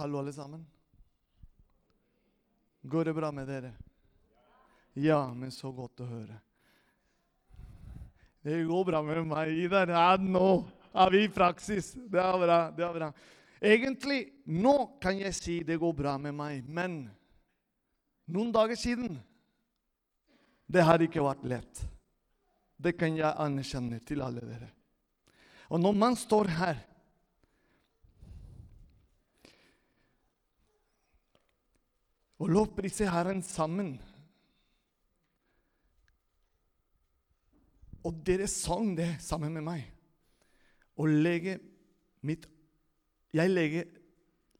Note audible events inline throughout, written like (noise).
Hallo, alle sammen. Går det bra med dere? Ja, men så godt å høre. Det går bra med meg. Ida, ja, nå er vi i praksis. Det er bra. det er bra. Egentlig, nå kan jeg si det går bra med meg, men noen dager siden Det har ikke vært lett. Det kan jeg anerkjenne til alle dere. Og når man står her og lovprise Herren sammen Og dere sang det sammen med meg. Og legge mitt Jeg legger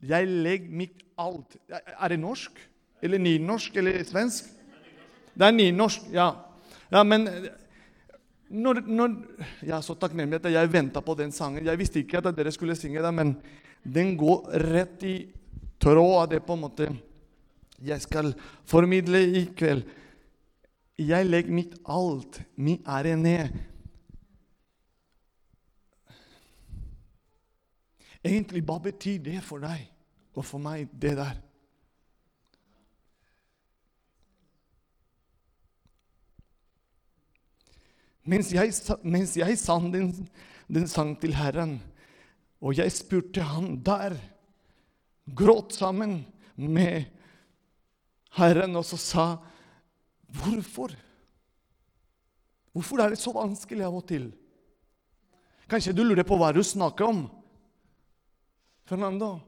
Jeg legger mitt alt Er det norsk? Eller nynorsk? Eller svensk? Det er nynorsk, ja. ja men når, når, Jeg er så takknemlig at jeg venta på den sangen. Jeg visste ikke at dere skulle synge det, men den går rett i tråd av det på en måte jeg skal formidle i kveld. Jeg legger mitt alt, min ære, ned. Egentlig, hva betyr det for deg og for meg, det der? Mens jeg, mens jeg sang den, den sang til Herren, og jeg spurte han der, gråt sammen med Herren, også sa Hvorfor? Hvorfor er det så vanskelig av og til? Kanskje du lurer på hva du snakker om? Fernando?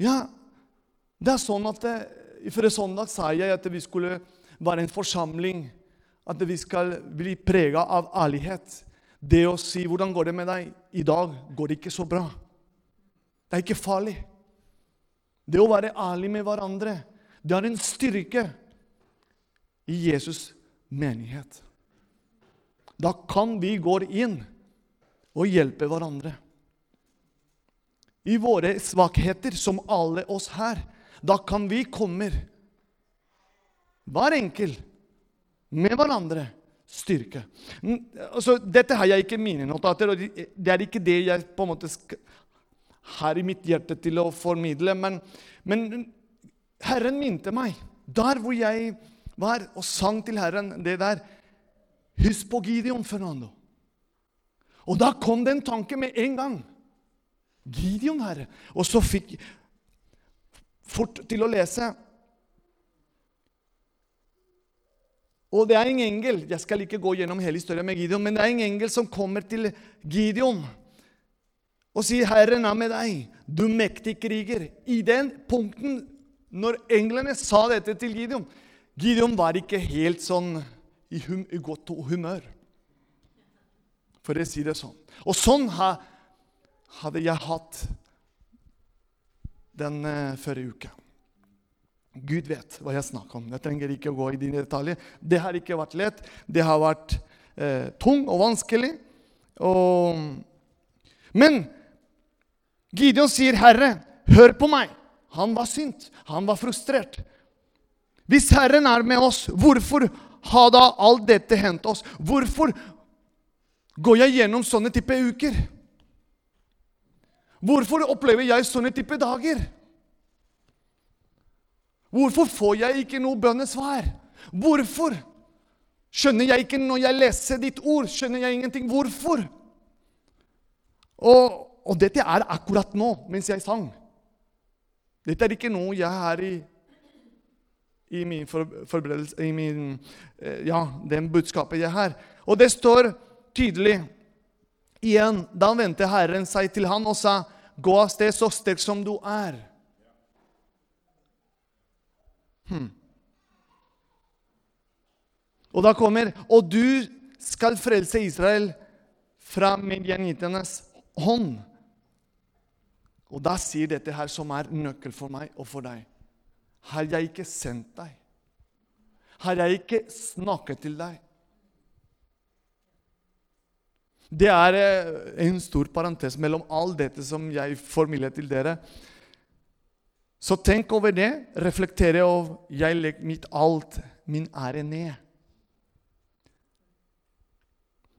Ja, det er sånn at det, Forrige søndag sa jeg at vi skulle være en forsamling at vi skal bli prega av ærlighet. Det å si 'Hvordan går det med deg?' I dag går det ikke så bra. Det er ikke farlig. Det å være ærlig med hverandre, det er en styrke i Jesus' menighet. Da kan vi gå inn og hjelpe hverandre. I våre svakheter, som alle oss her, da kan vi komme hver enkel med hverandre styrke. Altså, dette har jeg ikke mine notater, og det er ikke det jeg på en måte har i mitt hjerte til å formidle. Men, men Herren minte meg, der hvor jeg var og sang til Herren det der Husk på Gideon, Fernando. Og da kom det en tanke med en gang. Gideon, Herre. Og så fikk fort til å lese Og det er en engel Jeg skal ikke gå gjennom hele historien med Gideon, men det er en engel som kommer til Gideon og sier, 'Herren er med deg, du mektige kriger'. I den punkten, når englene sa dette til Gideon Gideon var ikke helt sånn i, hum, i godt humør, for å si det sånn. Og sånn ha, hadde jeg hatt den uh, forrige uka. Gud vet hva jeg snakker om. Jeg trenger ikke å gå i dine detaljer. Det har ikke vært lett. Det har vært eh, tung og vanskelig. Og... Men Gideon sier, 'Herre, hør på meg.' Han var sint. Han var frustrert. Hvis Herren er med oss, hvorfor har da alt dette hendt oss? Hvorfor går jeg gjennom sånne type uker? Hvorfor opplever jeg sånne type dager? Hvorfor får jeg ikke noe bønnesvar? Hvorfor? Skjønner jeg ikke når jeg leser ditt ord? Skjønner jeg ingenting? Hvorfor? Og, og dette er akkurat nå, mens jeg sang. Dette er ikke noe jeg har i, i min forberedelse I min, eh, ja, den budskapet jeg har. Og det står tydelig igjen. Da vendte Herren seg til han og sa, 'Gå av sted så sterk som du er.' Hmm. Og da kommer Og du skal frelse Israel fra midjanittenes hånd. Og da sier dette her, som er nøkkel for meg og for deg. Har jeg ikke sendt deg? Har jeg ikke snakket til deg? Det er eh, en stor parentes mellom all dette som jeg formidler til dere. Så tenk over det. Reflektere over jeg legger mitt alt, min ære, ned.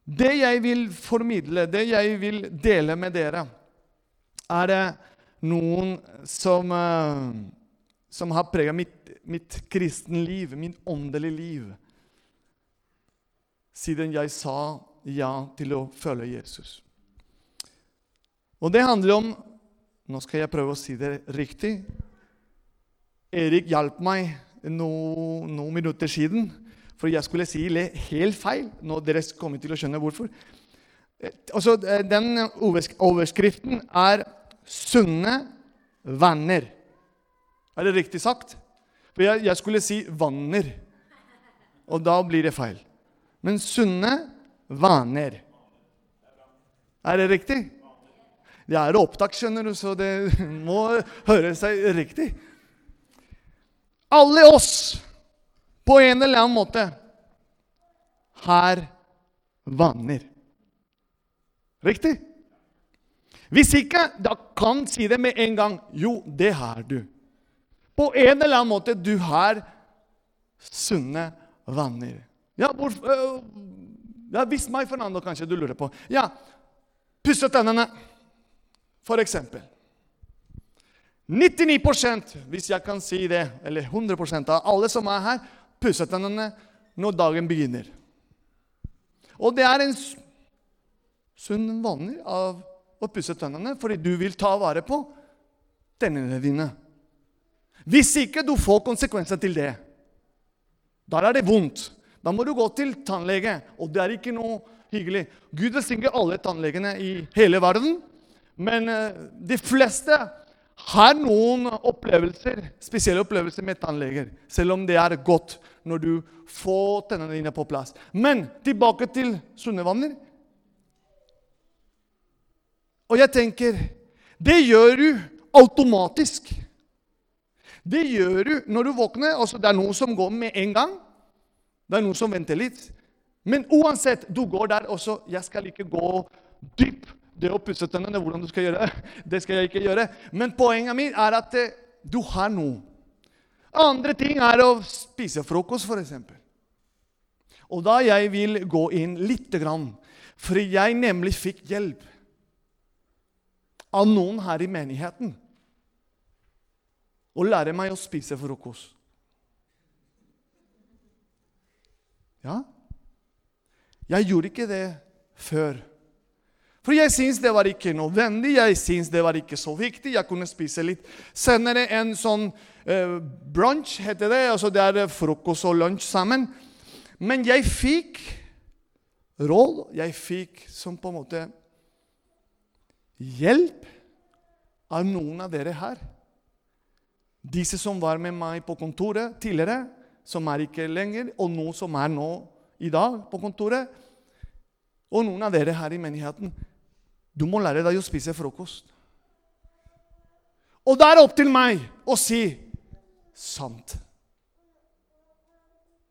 Det jeg vil formidle, det jeg vil dele med dere, er det noen som, eh, som har prega mitt, mitt kristenliv, liv, min åndelige liv, siden jeg sa ja til å følge Jesus. Og det handler om Nå skal jeg prøve å si det riktig. Erik hjalp meg noen no minutter siden, for jeg skulle si helt feil. Nå dere kommer til å skjønne hvorfor. Altså, den overskriften er 'sunne venner'. Er det riktig sagt? For jeg, jeg skulle si 'vanner', og da blir det feil. Men 'sunne vaner'. Er det riktig? Det er opptak, skjønner du, så det (laughs) må høre seg riktig. Alle oss, på en eller annen måte, har vaner. Riktig? Hvis ikke, da kan si det med en gang. Jo, det har du. På en eller annen måte du har sunne vanner. Ja, hvor, øh, ja, Hvis meg, Fernando, kanskje du lurer på. Ja, pusse tennene, for eksempel. 99% hvis jeg kan si det, eller 100% av alle som er her, pusser tennene når dagen begynner. Og det er en sunn vane av å pusse tennene fordi du vil ta vare på tennene dine. Hvis ikke du får konsekvenser til det, da er det vondt. Da må du gå til tannlege, og det er ikke noe hyggelig. Gud velsigne alle tannlegene i hele verden, men eh, de fleste har noen opplevelser, spesielle opplevelser med tannleger, selv om det er godt når du får tennene dine på plass. Men tilbake til sunne vanner. Og jeg tenker Det gjør du automatisk. Det gjør du når du våkner. Altså, det er noe som går med en gang. Det er noe som venter litt. Men uansett, du går der også. Jeg skal ikke gå dypt det å pusse tennene, hvordan du skal gjøre det, det skal jeg ikke gjøre. Men poenget mitt er at eh, du har noe. Andre ting er å spise frokost, f.eks. Og da jeg vil gå inn lite grann, for jeg nemlig fikk hjelp av noen her i menigheten å lære meg å spise frokost. Ja, jeg gjorde ikke det før. For jeg syns det var ikke nødvendig, jeg syns det var ikke så viktig. Jeg kunne spise litt senere en sånn eh, brunch, heter det. altså Det er frokost og lunsj sammen. Men jeg fikk råd, jeg fikk som på en måte hjelp av noen av dere her. Disse som var med meg på kontoret tidligere, som er ikke lenger, og noen som er nå i dag på kontoret. Og noen av dere her i menigheten. Du må lære deg å spise frokost. Og da er det opp til meg å si sant.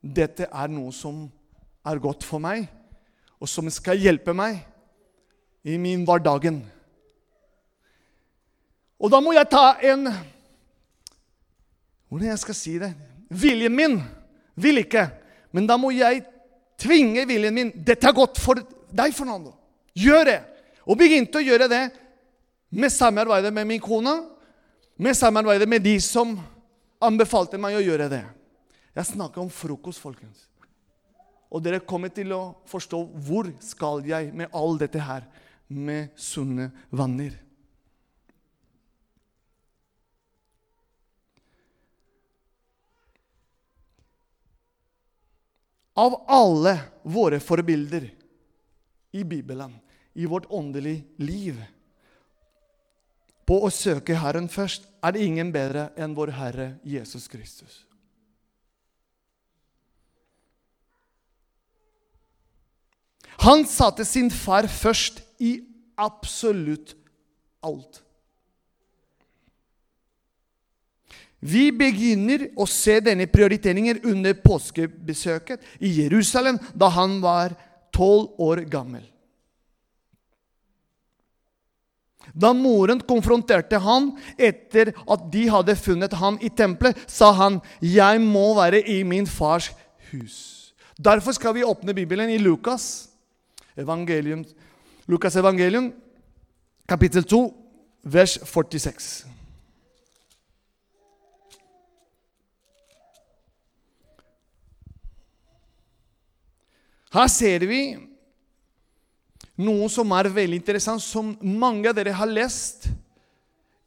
Dette er noe som er godt for meg, og som skal hjelpe meg i min hverdagen. Og da må jeg ta en Hvordan jeg skal si det? Viljen min vil ikke, men da må jeg tvinge viljen min. Dette er godt for deg, Fernando. Gjør det! Og begynte å gjøre det med samarbeidet med min kone, med samarbeidet med de som anbefalte meg å gjøre det. Jeg snakker om frokost, folkens. Og dere kommer til å forstå hvor skal jeg med all dette her med sunne vanner. Av alle våre forbilder i Bibelen i vårt åndelige liv på å søke Herren først, er det ingen bedre enn vår Herre Jesus Kristus. Han satte sin far først i absolutt alt. Vi begynner å se denne prioriteringen under påskebesøket i Jerusalem da han var tolv år gammel. Da moren konfronterte han etter at de hadde funnet ham i tempelet, sa han, 'Jeg må være i min fars hus'. Derfor skal vi åpne Bibelen i Lukas evangelium, Lukas evangelium, kapittel 2, vers 46. Her ser vi noe som er veldig interessant, som mange av dere har lest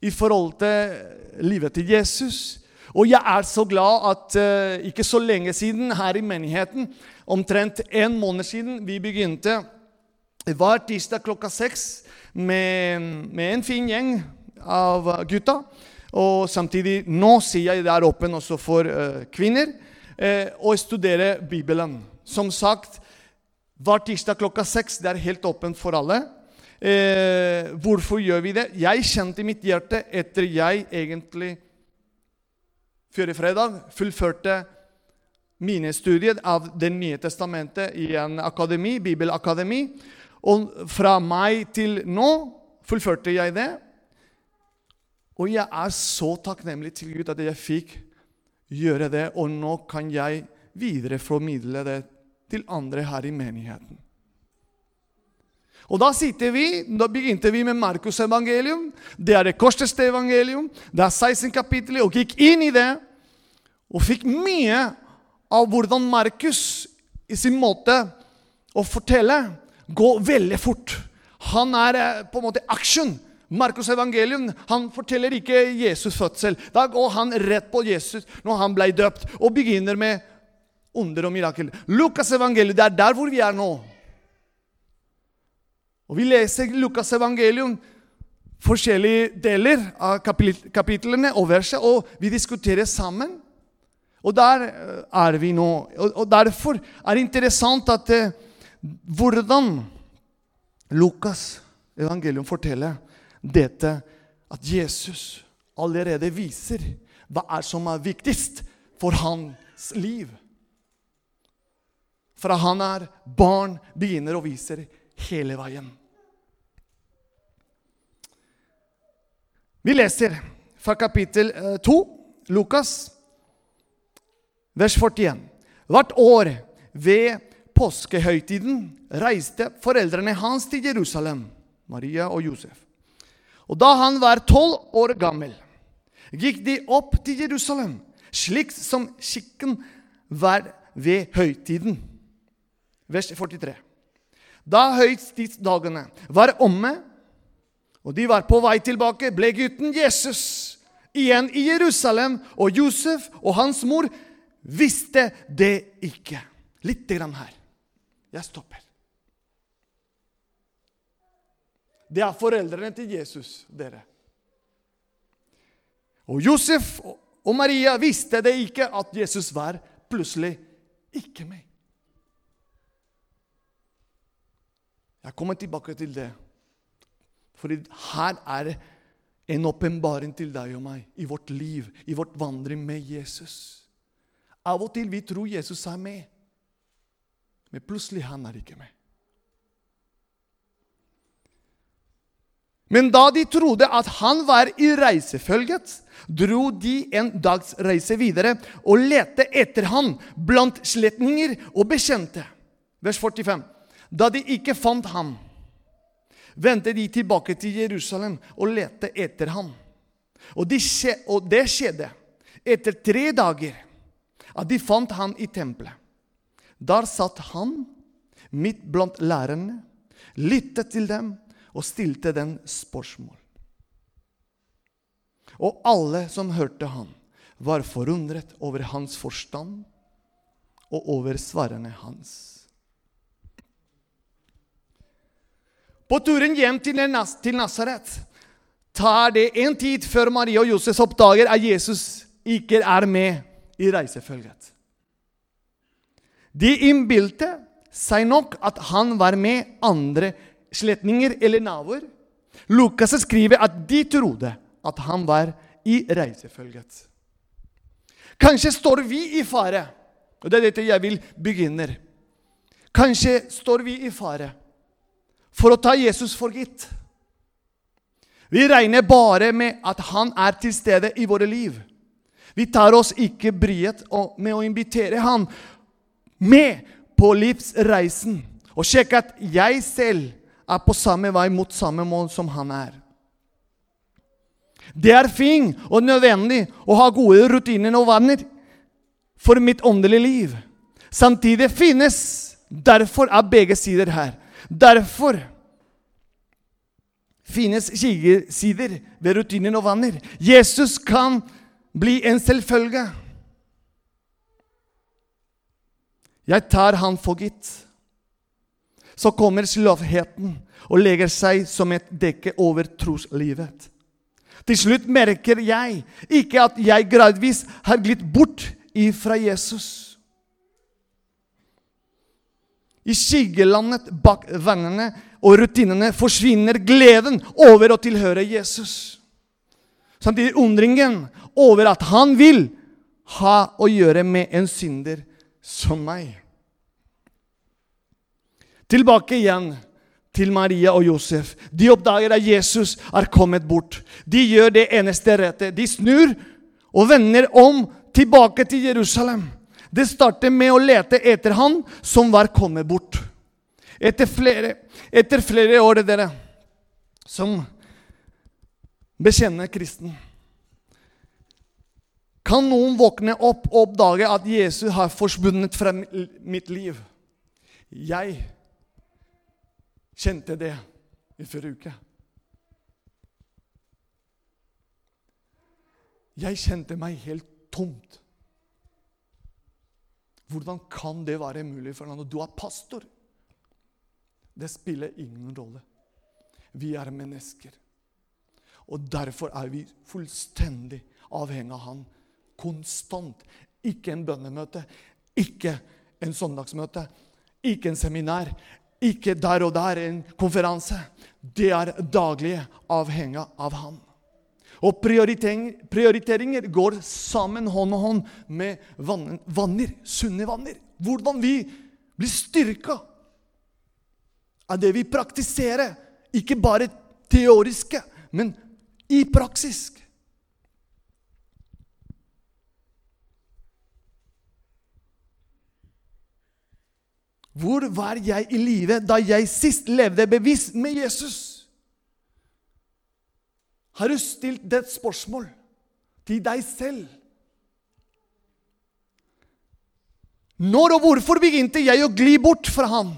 i forhold til livet til Jesus. Og jeg er så glad at uh, ikke så lenge siden her i menigheten, omtrent en måned siden, vi begynte hver tirsdag klokka seks med, med, en fin gjeng av gutta. Og samtidig nå sier jeg det er åpen også for uh, kvinner uh, å studere Bibelen. Som sagt, hver tirsdag klokka seks. Det er helt åpent for alle. Eh, hvorfor gjør vi det? Jeg kjente i mitt hjerte etter jeg egentlig før i fredag fullførte mine studier av Det nye testamentet i en akademi, bibelakademi. Og fra meg til nå fullførte jeg det. Og jeg er så takknemlig til Gud at jeg fikk gjøre det, og nå kan jeg videreformidle det til andre her i menigheten. Og da sitter vi, da begynte vi med Markus evangelium. Det er det korteste evangelium. Det er 16 kapitler, og gikk inn i det. Og fikk mye av hvordan Markus i sin måte å fortelle går veldig fort. Han er eh, på en måte action. Markus evangelium han forteller ikke Jesus' fødsel. Da går han rett på Jesus når han ble døpt, og begynner med under og mirakel. Lukas evangelium, det er der hvor vi er nå. Og Vi leser Lukas evangelium, forskjellige deler av kapitlene og verset, og vi diskuterer sammen. Og der eh, er vi nå. Og Derfor er det interessant at eh, hvordan Lukas evangelium forteller dette at Jesus allerede viser hva er som er viktigst for hans liv fra han er barn, begynner og viser hele veien. Vi leser fra kapittel 2, eh, Lukas, vers 41. Hvert år ved påskehøytiden reiste foreldrene hans til Jerusalem, Maria og Josef. Og da han var tolv år gammel, gikk de opp til Jerusalem, slik som skikken var ved høytiden vers 43. Da høytidsdagene var omme, og de var på vei tilbake, ble gutten Jesus igjen i Jerusalem, og Josef og hans mor visste det ikke. Litt grann her. Jeg stopper. Det er foreldrene til Jesus, dere. Og Josef og Maria visste det ikke at Jesus var plutselig ikke med. Jeg kommer tilbake til det. For her er en åpenbaring til deg og meg i vårt liv, i vårt vandring med Jesus. Av og til vi tror Jesus er med, men plutselig han er ikke med. Men da de trodde at han var i reisefølget, dro de en dags reise videre og lette etter han blant slektninger og bekjente. Vers 45. Da de ikke fant ham, vendte de tilbake til Jerusalem og lette etter ham. Og, de, og det skjedde etter tre dager at de fant ham i tempelet. Der satt han midt blant lærerne, lyttet til dem og stilte dem spørsmål. Og alle som hørte ham, var forundret over hans forstand og over svarene hans. På turen hjem til, til Nasaret tar det en tid før Maria og Josef oppdager at Jesus ikke er med i reisefølget. De innbilte seg nok at han var med andre slektninger eller naboer. Lukas skriver at de trodde at han var i reisefølget. Kanskje står vi i fare, og det er dette jeg vil begynne. Kanskje står vi i fare for å ta Jesus for gitt. Vi regner bare med at han er til stede i våre liv. Vi tar oss ikke bryet med å invitere han med på livsreisen og sjekke at jeg selv er på samme vei mot samme mål som han er. Det er fint og nødvendig å ha gode rutiner og vaner for mitt åndelige liv. Samtidig finnes derfor er begge sider her. Derfor finnes skygesider ved rutiner og vaner. Jesus kan bli en selvfølge. Jeg tar han for gitt. Så kommer slavheten og legger seg som et dekke over troslivet. Til slutt merker jeg ikke at jeg gradvis har glidd bort ifra Jesus. I skyggelandet bak vennene og rutinene forsvinner gleden over å tilhøre Jesus. Samtidig undringen over at han vil ha å gjøre med en synder som meg. Tilbake igjen til Maria og Josef. De oppdager at Jesus er kommet bort. De gjør det eneste rette. De snur og vender om tilbake til Jerusalem. Det starter med å lete etter han som var kommet bort. Etter flere, etter flere år, dere, som bekjenner kristen, kan noen våkne opp og oppdage at Jesus har forsvunnet fra mitt liv. Jeg kjente det i forrige uke. Jeg kjente meg helt tomt. Hvordan kan det være mulig for når du er pastor? Det spiller ingen rolle. Vi er mennesker. Og derfor er vi fullstendig avhengig av Han. Konstant. Ikke en bønnemøte, ikke en søndagsmøte, ikke en seminar, ikke der og der en konferanse. Det er daglig avhengig av Han. Og prioriteringer, går sammen hånd og hånd med vanner, sunne vanner. Hvordan vi blir styrka av det vi praktiserer. Ikke bare teoriske, men i praksis. Hvor var jeg i live da jeg sist levde bevisst med Jesus? Har du stilt det spørsmål til deg selv? Når og hvorfor begynte jeg å gli bort fra ham?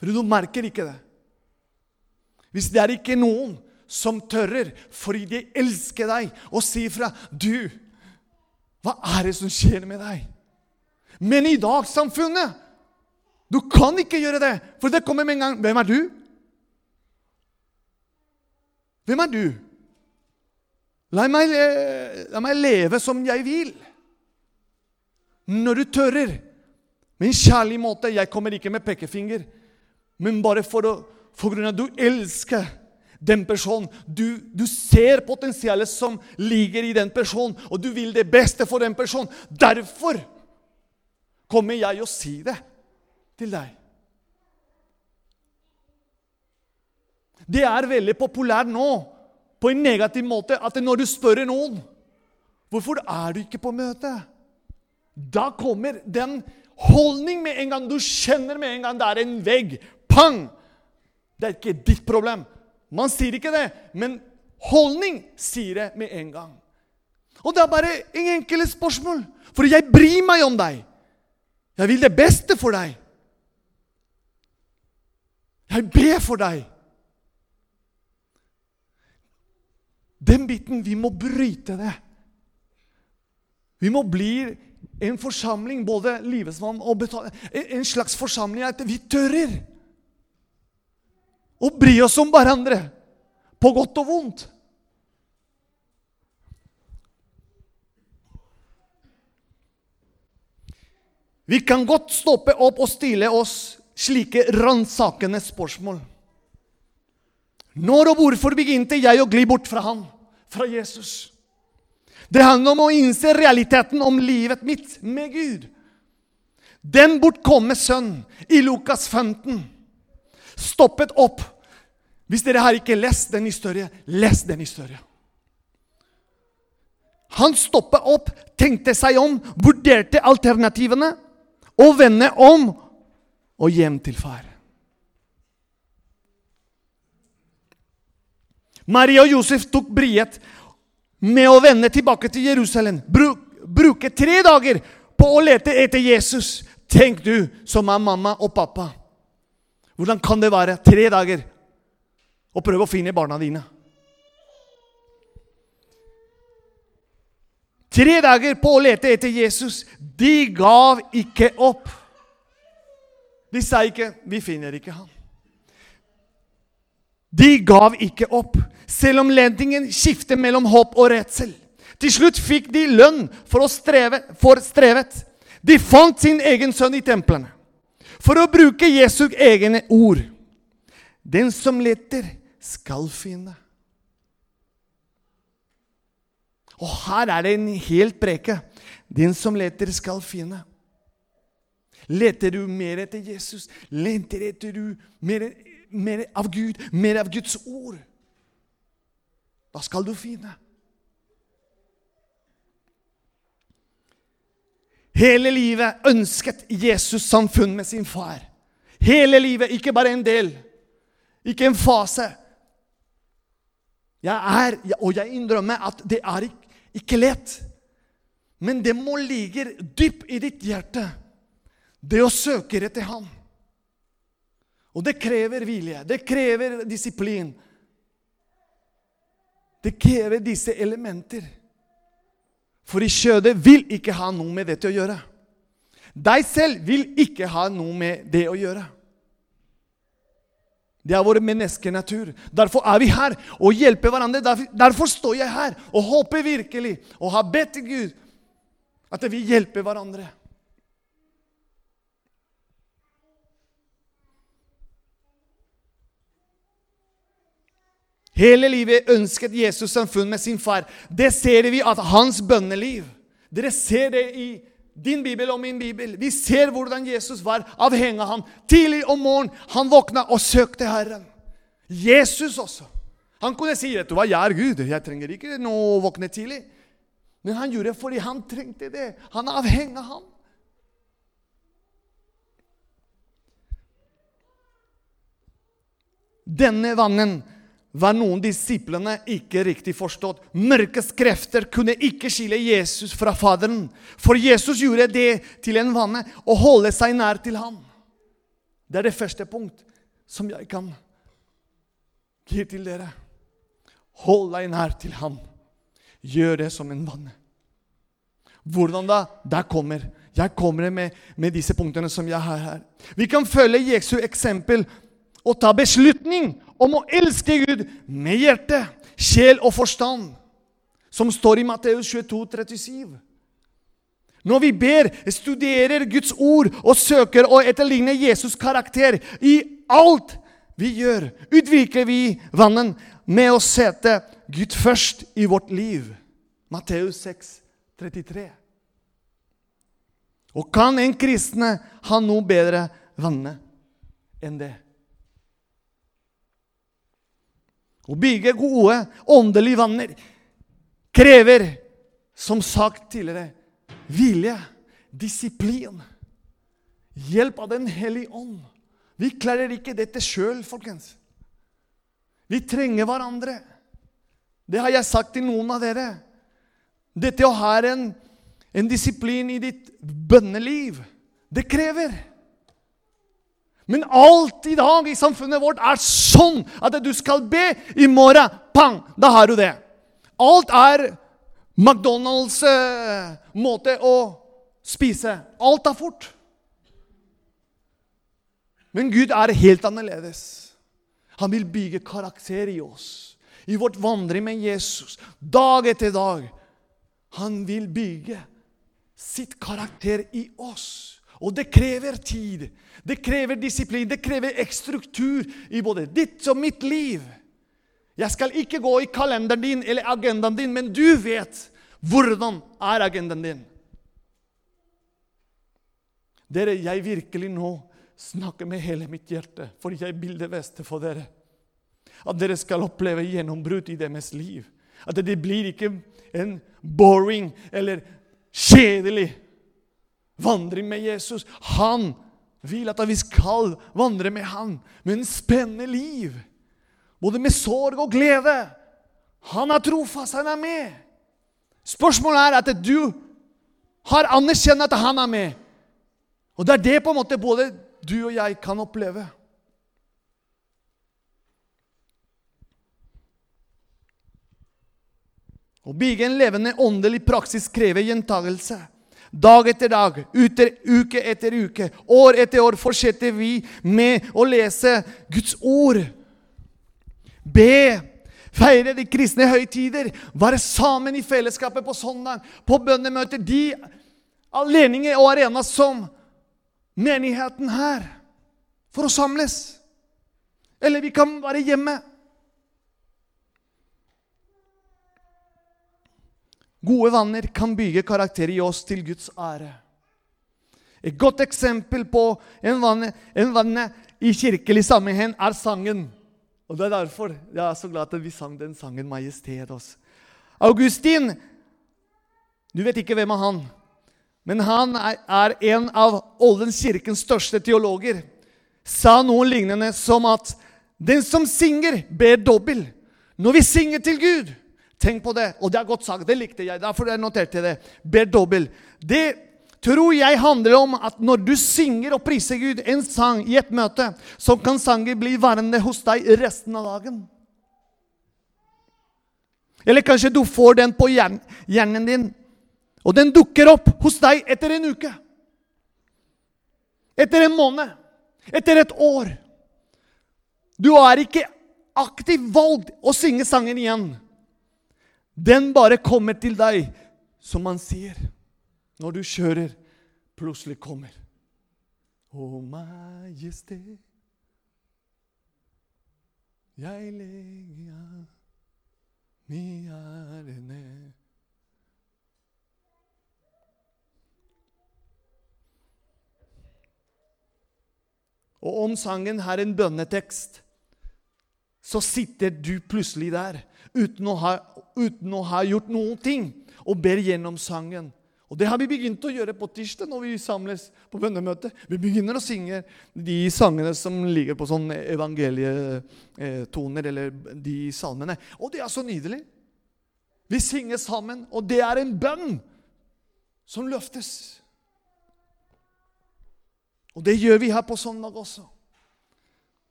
For du merker ikke det. Hvis det er ikke noen som tørrer, fordi de elsker deg, og sier fra Du, hva er det som skjer med deg? Men i dag, samfunnet, du kan ikke gjøre det, for det kommer med en gang Hvem er du? Hvem er du? La meg, la meg leve som jeg vil. Når du tørrer, med en kjærlig måte Jeg kommer ikke med pekefinger, men bare for, å, for grunn av at du elsker den personen. Du, du, ser potensialet som ligger i den personen, og du vil det beste for den personen. Derfor kommer jeg å si det til deg. Det er veldig populært nå på en negativ måte at når du spør noen hvorfor er du ikke på møte, da kommer den holdning med en gang. Du kjenner med en gang det er en vegg. Pang! Det er ikke ditt problem. Man sier ikke det, men holdning sier det med en gang. Og det er bare en enkelt spørsmål. For jeg bryr meg om deg. Jeg vil det beste for deg. Jeg ber for deg. Den biten Vi må bryte det. Vi må bli en forsamling, både livesmann og betale, en slags forsamling at vi tørrer å bry oss om hverandre, på godt og vondt. Vi kan godt stoppe opp og stille oss slike ransakende spørsmål. Når og hvorfor begynte jeg å gli bort fra han? Fra Jesus. Det handler om å innse realiteten om livet mitt med Gud. Den bortkomne sønn i Lukas 15 stoppet opp. Hvis dere har ikke lest den historien, les den historien. Han stoppet opp, tenkte seg om, vurderte alternativene og vende om og hjem til far. Maria og Josef tok brihet med å vende tilbake til Jerusalem. Bruk, bruke tre dager på å lete etter Jesus. Tenk du som er mamma og pappa. Hvordan kan det være tre dager å prøve å finne barna dine? Tre dager på å lete etter Jesus. De gav ikke opp. De sa ikke 'Vi finner ikke ham'. De gav ikke opp, selv om ledningen skiftet mellom håp og redsel. Til slutt fikk de lønn for, streve, for strevet. De fant sin egen sønn i templene. For å bruke Jesu egne ord. Den som leter, skal finne. Og her er det en helt preke. Den som leter, skal finne. Leter du mer etter Jesus? Leter du mer, mer av Gud? Mer av Guds ord? Da skal du finne. Hele livet ønsket Jesus samfunn med sin far. Hele livet, ikke bare en del. Ikke en fase. Jeg er, og jeg innrømmer at det er ikke, lett. Men det må ligge dypt i ditt hjerte, det å søke etter ham. Og det krever vilje, det krever disiplin. Det krever disse elementer. For i kjødet vil ikke ha noe med dette å gjøre. Deg selv vil ikke ha noe med det å gjøre. Det er vår menneskenatur. Derfor er vi her og hjelper hverandre. Derfor står jeg her og håper virkelig og har bedt til Gud at vi hjelper hverandre. Hele livet ønsket Jesus samfunn med sin far. Det ser vi at hans bønneliv Dere ser det i din bibel og min bibel. Vi ser hvordan Jesus var avhengig av ham. Tidlig om morgenen han våkna og søkte Herren. Jesus også. Han kunne si vet du hva, jeg er Gud, jeg trenger ikke noe å våkne tidlig. Men han gjorde det fordi han trengte det. Han er avhengig av ham. Denne vannen var noen disiplene ikke riktig forstått. Mørkets krefter kunne ikke skille Jesus fra Faderen. For Jesus gjorde det til en vane å holde seg nær til ham. Det er det første punkt som jeg kan gi til dere. Hold deg nær til ham. Gjør det som en vane. Hvordan da? Der kommer jeg kommer med, med disse punktene som jeg har her. Vi kan følge Jesu eksempel og ta beslutning om å elske Gud med hjerte, sjel og forstand, som står i Matteus 22, 37. Når vi ber, studerer Guds ord og søker å etterligne Jesus' karakter i alt vi gjør, utvikler vi vannen med å sette Gud først i vårt liv. Matteus 6, 33. Og kan en kristne ha noe bedre vanne enn det? Å bygge gode åndelige vanner krever, som sagt tidligere, vilje, disiplin, hjelp av Den hellige ånd. Vi klarer ikke dette sjøl, folkens. Vi trenger hverandre. Det har jeg sagt til noen av dere. Dette å ha en, en disiplin i ditt bønneliv, det krever. Men alt i dag i samfunnet vårt er sånn at du skal be i morgen. Pang! Da har du det. Alt er McDonald's eh, å spise. Alt er fort. Men Gud er helt annerledes. Han vil bygge karakter i oss, i vårt vandring med Jesus, dag etter dag. Han vil bygge sitt karakter i oss. Og det krever tid. Det krever disiplin. Det krever struktur i både ditt og mitt liv. Jeg skal ikke gå i kalenderen din eller agendaen din, men du vet hvordan er agendaen din. Dere, jeg virkelig nå snakker med hele mitt hjerte, for jeg vil det beste for dere. At dere skal oppleve gjennombrudd i deres liv. At det blir ikke en boring eller kjedelig vandring med Jesus. Han vil at vi skal vandre med han med en spennende liv. Både med sorg og glede. Han er trofast, han er med. Spørsmålet er at du har anerkjent at han er med. Og det er det på en måte både du og jeg kan oppleve. Å bygge en levende åndelig praksis krever gjentagelse. Dag etter dag, uke etter uke, år etter år fortsetter vi med å lese Guds ord. Be, feire de kristne høytider, være sammen i fellesskapet på søndag, på bønnemøter. De anledninger og arenaer som menigheten her, for å samles. Eller vi kan være hjemme. Gode vanner kan bygge karakter i oss til Guds ære. Et godt eksempel på en vanne i kirkelig sammenheng er sangen. Og Det er derfor jeg er så glad at vi sang den sangen 'Majestet'. oss. Augustin Du vet ikke hvem er han, men han er en av Oldens kirkens største teologer. Sa noe lignende som at den som synger, ber dobbel. Når vi synger til Gud, Tenk på det. Og det er godt sagt. Det likte jeg. Derfor jeg noterte det. Ber dobbel. Det tror jeg handler om at når du synger og priser Gud en sang i et møte, så kan sangen bli værende hos deg resten av dagen. Eller kanskje du får den på hjernen din, og den dukker opp hos deg etter en uke. Etter en måned. Etter et år. Du har ikke aktivt valgt å synge sangen igjen. Den bare kommer til deg, som man sier når du kjører. Plutselig kommer. Å, majestet, jeg legger mi ære ned. Og om sangen har en bønnetekst, så sitter du plutselig der uten å ha, uten å ha gjort noen ting, og ber gjennom sangen. Og Det har vi begynt å gjøre på tirsdag når vi samles på bønnemøte. Vi begynner å synge de sangene som ligger på sånn evangelietoner, eller de salmene. Og det er så nydelig. Vi synger sammen, og det er en bønn som løftes. Og det gjør vi her på søndag også.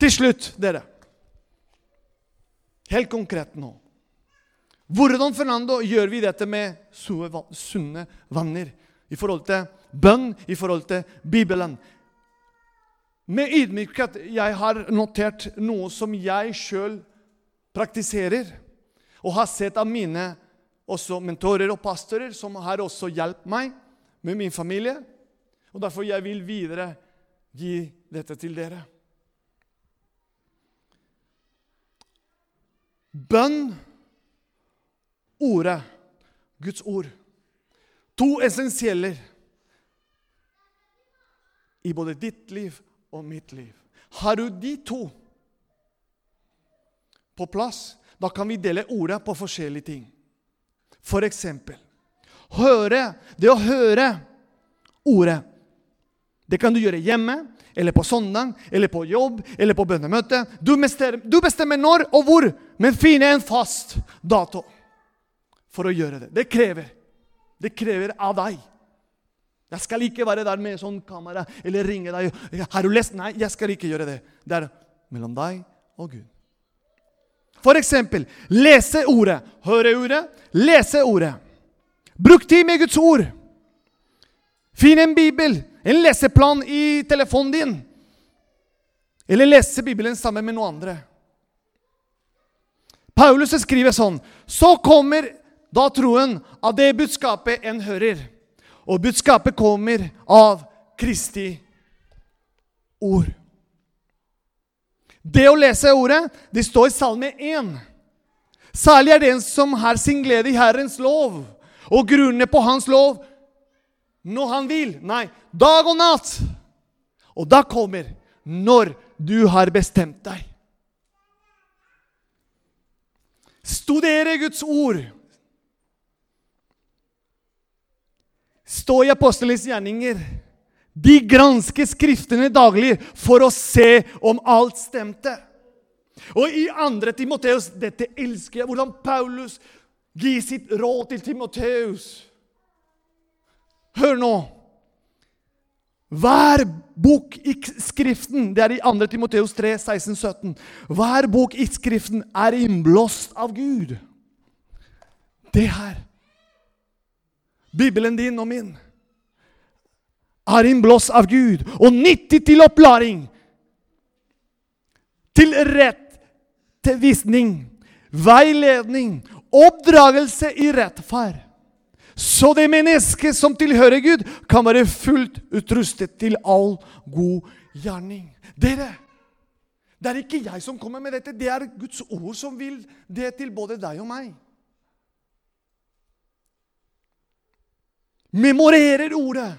Til slutt, dere. Helt konkret nå. Hvordan Fernando, gjør vi dette med sunne vanner? I forhold til bønn, i forhold til Bibelen. Med ydmykhet jeg har notert noe som jeg sjøl praktiserer, og har sett av mine også mentorer og pastorer, som har også hjulpet meg med min familie. Og Derfor jeg vil videre gi dette til dere. Bønn, ordet, Guds ord. To essensieller i både ditt liv og mitt liv. Har du de to på plass, da kan vi dele ordet på forskjellige ting. For eksempel høre. Det å høre ordet. Det kan du gjøre hjemme, eller på søndag, eller på jobb, eller på bønnemøte. Du bestemmer, du bestemmer når og hvor, men finn en fast dato for å gjøre det. Det krever. Det krever av deg. Jeg skal ikke være der med sånn kamera eller ringe deg. 'Har du lest?' Nei, jeg skal ikke gjøre det. Det er mellom deg og Gud. For eksempel lese ordet, høre ordet, lese ordet. Bruk tid med Guds ord. Finn en bibel, en leseplan i telefonen din. Eller lese Bibelen sammen med noen andre. Paulus skriver sånn Så kommer da troen av det budskapet en hører. Og budskapet kommer av Kristi ord. Det å lese ordet, det står i Salme 1. Særlig er det en som har sin glede i Herrens lov, og grunner på Hans lov når han vil. Nei, dag og natt. Og da kommer når du har bestemt deg. Studere Guds ord. Stå i apostelens gjerninger. De gransker Skriftene daglig for å se om alt stemte. Og i andre Timoteus Dette elsker jeg, hvordan Paulus gir sitt råd til Timoteus. Hør nå. Hver bok i Skriften Det er i 2. Timoteus 3, 16, 17. Hver bok i Skriften er innblåst av Gud. Det her Bibelen din og min er innblåst av Gud og nyttig til opplæring, til rett, til visning, veiledning, oppdragelse i rettferd. Så det mennesket som tilhører Gud, kan være fullt utrustet til all god gjerning. Dere, det er ikke jeg som kommer med dette, det er Guds ord som vil det til både deg og meg. Memorerer ordet.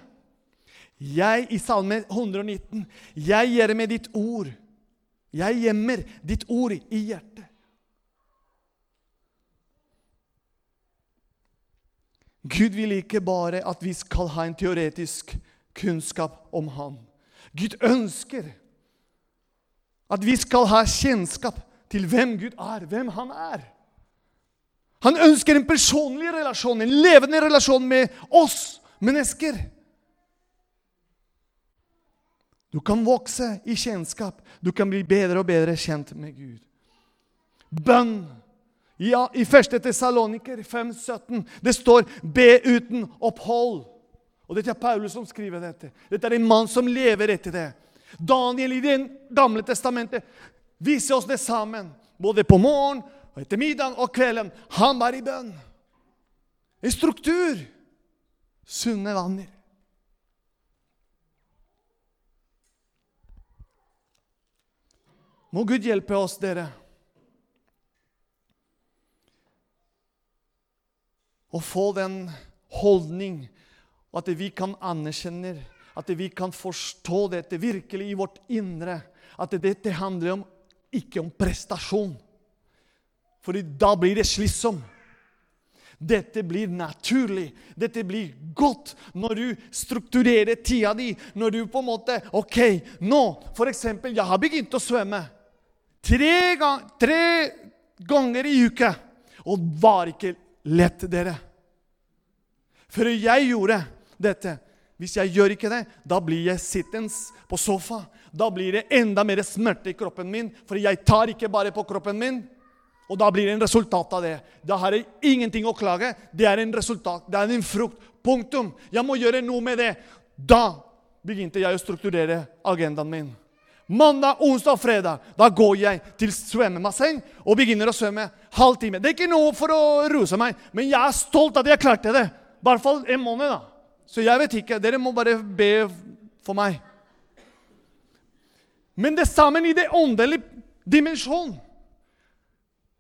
Jeg i Salme 119. Jeg gjør med ditt ord. Jeg gjemmer ditt ord i hjertet. Gud vil ikke bare at vi skal ha en teoretisk kunnskap om Han. Gud ønsker at vi skal ha kjennskap til hvem Gud er, hvem Han er. Han ønsker en personlig relasjon, en levende relasjon med oss mennesker. Du kan vokse i kjennskap. Du kan bli bedre og bedre kjent med Gud. Bønn. Ja, I 1. Tessaloniker 5,17 det står 'be uten opphold'. Og Dette er Paulus som skriver dette. Dette er en mann som lever etter det. Daniel i Det gamle testamentet viser oss det sammen. Både på morgen, og etter middag og kvelden. Han var i bønn. En struktur. Sunne vanner. Må Gud hjelpe oss, dere. Å få den holdning at vi kan anerkjenne, at vi kan forstå dette virkelig i vårt indre. At dette handler om, ikke om prestasjon. For da blir det slitsom. Dette blir naturlig. Dette blir godt når du strukturerer tida di. Når du på en måte OK, nå, for eksempel, jeg har begynt å svømme. Tre, gang, tre ganger i uka. Og var ikke lett, dere. For jeg gjorde dette Hvis jeg gjør ikke det, da blir jeg sittende på sofa. Da blir det enda mer smerte i kroppen min, for jeg tar ikke bare på kroppen min. Og da blir det en resultat av det. Da har jeg ingenting å klage. Det er en resultat. Det er en frukt. Punktum. Jeg må gjøre noe med det. Da begynte jeg å strukturere agendaen min. Mandag, onsdag og fredag da går jeg til svømmebasseng og begynner å svømme halv time. Det er ikke noe for å ruse meg, men jeg er stolt at jeg klarte det. I hvert fall en måned. da. Så jeg vet ikke. Dere må bare be for meg. Men det sammen i det åndelige dimensjonen.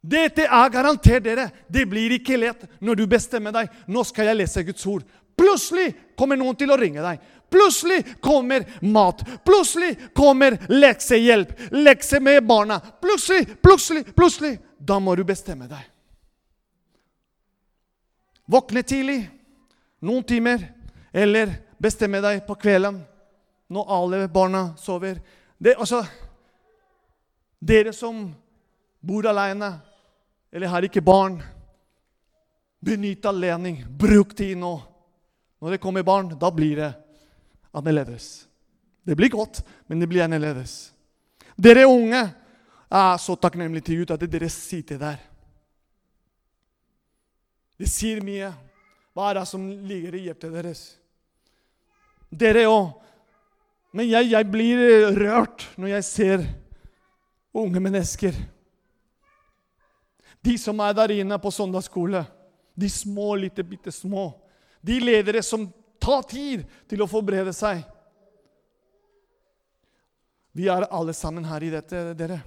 Dette er garantert dere. Det blir ikke lett når du bestemmer deg. Nå skal jeg lese Guds ord. Plutselig kommer noen til å ringe deg. Plutselig kommer mat. Plutselig kommer leksehjelp. Lekse med barna. Plutselig, plutselig, plutselig. Da må du bestemme deg. Våkne tidlig, noen timer, eller bestemme deg på kvelden når alle barna sover. Det, altså, dere som bor alene eller har ikke barn, benytt anledning. Bruk tid nå. Når det kommer barn, da blir det annerledes. Det blir godt, men det blir annerledes. Dere unge er så takknemlig til Gud at dere sitter der. Det sier mye. Hva er det som ligger i hjertet deres? Dere òg. Men jeg, jeg, blir rørt når jeg ser unge mennesker. De som er der inne på søndagsskole. De små, lite, bitte små. De ledere som tar tid til å forberede seg. Vi er alle sammen her i dette, dere.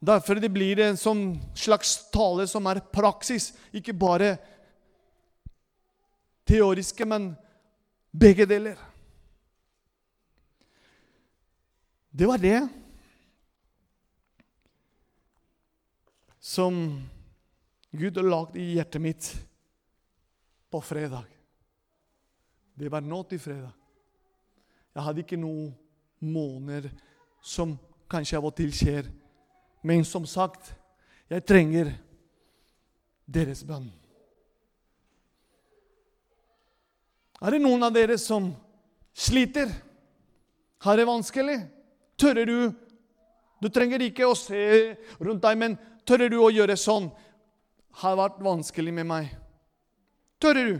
Derfor det blir en sånn slags tale som er praksis, ikke bare teoriske, men begge deler. Det var det som Gud har lagd i hjertet mitt på fredag. Det var nå til fredag. Jeg hadde ikke noen måneder som kanskje av og til skjer. Men som sagt, jeg trenger deres bønn. Er det noen av dere som sliter? Har det vanskelig? Tørrer du Du trenger ikke å se rundt deg, men tørrer du å gjøre sånn? Har vært vanskelig med meg. Tørrer du?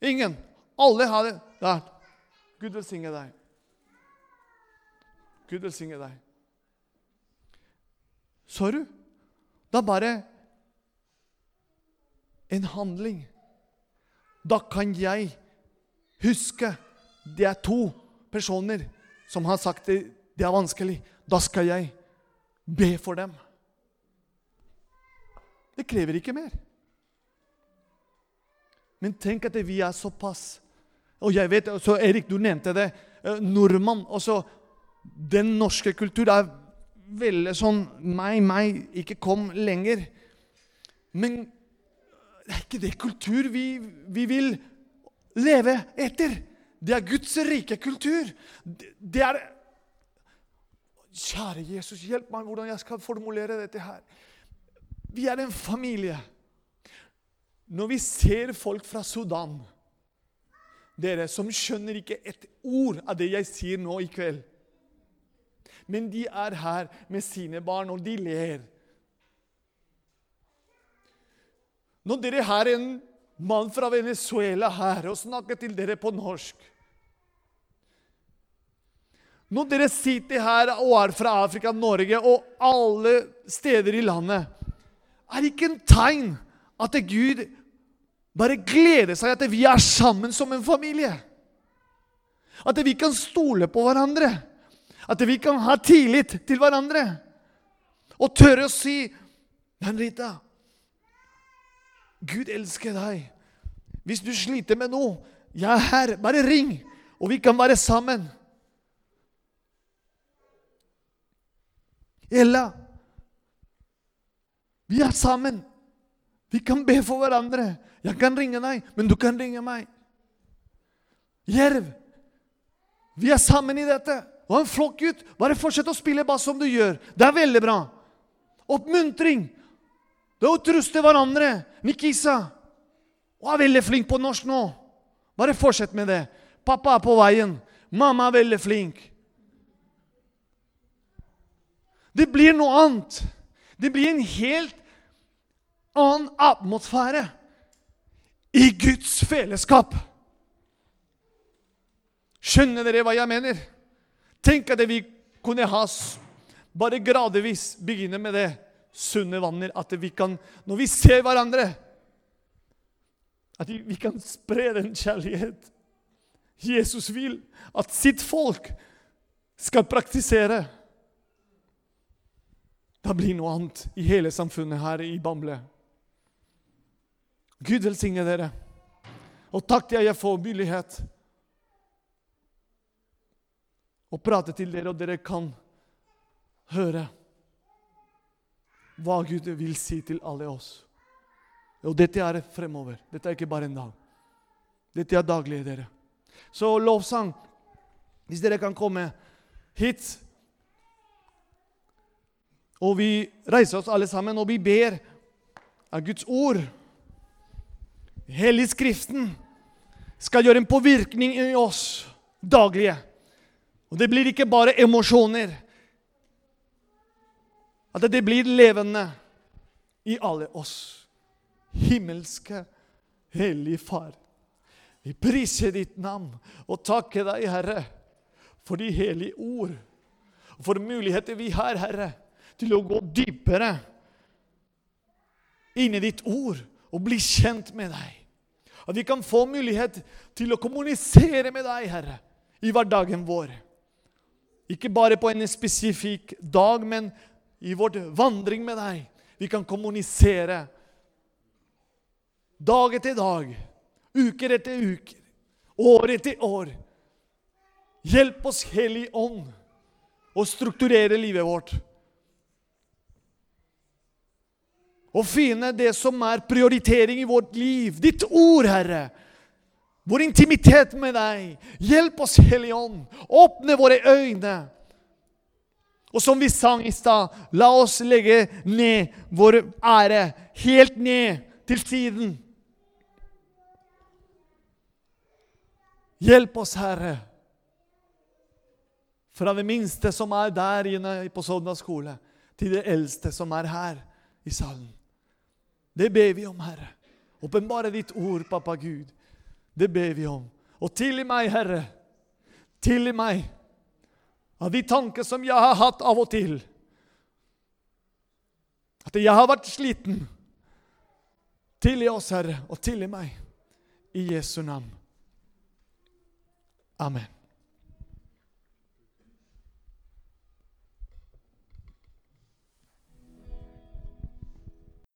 Ingen. Alle har det. Der. Gud velsigne deg. Gud velsigne deg. Så du? Det er bare en handling. Da kan jeg huske det er to personer som har sagt det, det er vanskelig. Da skal jeg be for dem. Det krever ikke mer. Men tenk at vi er såpass Og jeg vet, så Erik, du nevnte det. Eh, nordmann. Også den norske kultur er veldig sånn Meg, meg, ikke kom lenger. Men det er ikke det kultur vi, vi vil leve etter. Det er Guds rike kultur. Det er Kjære Jesus, hjelp meg hvordan jeg skal formulere dette her. Vi er en familie. Når vi ser folk fra Sudan Dere som skjønner ikke et ord av det jeg sier nå i kveld. Men de er her med sine barn, og de ler. Når dere har en mann fra Venezuela her og snakker til dere på norsk Når dere sitter her og er fra Afrika, Norge og alle steder i landet, er det ikke en tegn at Gud bare gleder seg at vi er sammen som en familie? At vi kan stole på hverandre? At vi kan ha tillit til hverandre? Og tørre å si Henrita, Gud elsker deg. Hvis du sliter med noe, jeg er her. Bare ring, og vi kan være sammen. Ella, vi er sammen. Vi kan be for hverandre. Jeg kan ringe deg, men du kan ringe meg. Jerv, vi er sammen i dette. Og en flott gutt. Bare fortsett å spille bass som du gjør. Det er veldig bra. Oppmuntring. Det er å truste hverandre. Nikisa Hun er veldig flink på norsk nå. Bare fortsett med det. Pappa er på veien. Mamma er veldig flink. Det blir noe annet. Det blir en helt annen atmosfære i Guds fellesskap. Skjønner dere hva jeg mener? Tenk at vi kunne ha bare gradvis begynne med det sunne vannet. At vi kan, når vi ser hverandre, at vi kan spre den kjærlighet Jesus vil at sitt folk skal praktisere. Det blir noe annet i hele samfunnet her i Bamble. Gud velsigne dere. Og takk til jeg får mulighet å prate til dere, og dere kan høre hva Gud vil si til alle oss. Og dette er fremover. Dette er ikke bare en dag. Dette er daglig, dere. Så lovsang, hvis dere kan komme hit Og vi reiser oss alle sammen, og vi ber av Guds ord. Hellig Skriften skal gjøre en påvirkning i oss daglige. Og det blir ikke bare emosjoner. At det blir levende i alle oss. Himmelske, hellige Far. Vi priser ditt navn og takker deg, Herre, for de hellige ord. Og for muligheter vi har, Herre, til å gå dypere inn i ditt ord og bli kjent med deg. At vi kan få mulighet til å kommunisere med deg, Herre, i hverdagen vår. Ikke bare på en spesifikk dag, men i vår vandring med deg. Vi kan kommunisere dag etter dag, uker etter uker, år etter år. Hjelp oss, Hellig Ånd, å strukturere livet vårt. Å finne det som er prioritering i vårt liv. Ditt ord, Herre. Vår intimitet med deg. Hjelp oss, Hellige Ånd. Åpne våre øyne Og som vi sang i stad, la oss legge ned vår ære helt ned til siden. Hjelp oss, Herre. Fra det minste som er der inne på Sodna skole, til det eldste som er her i salen. Det ber vi om, Herre. Åpenbare ditt ord, pappa Gud. Det ber vi om. Og tilgi meg, Herre. Tilgi meg av de tanker som jeg har hatt av og til. At jeg har vært sliten. Tilgi oss, Herre, og tilgi meg. I Jesu navn. Amen.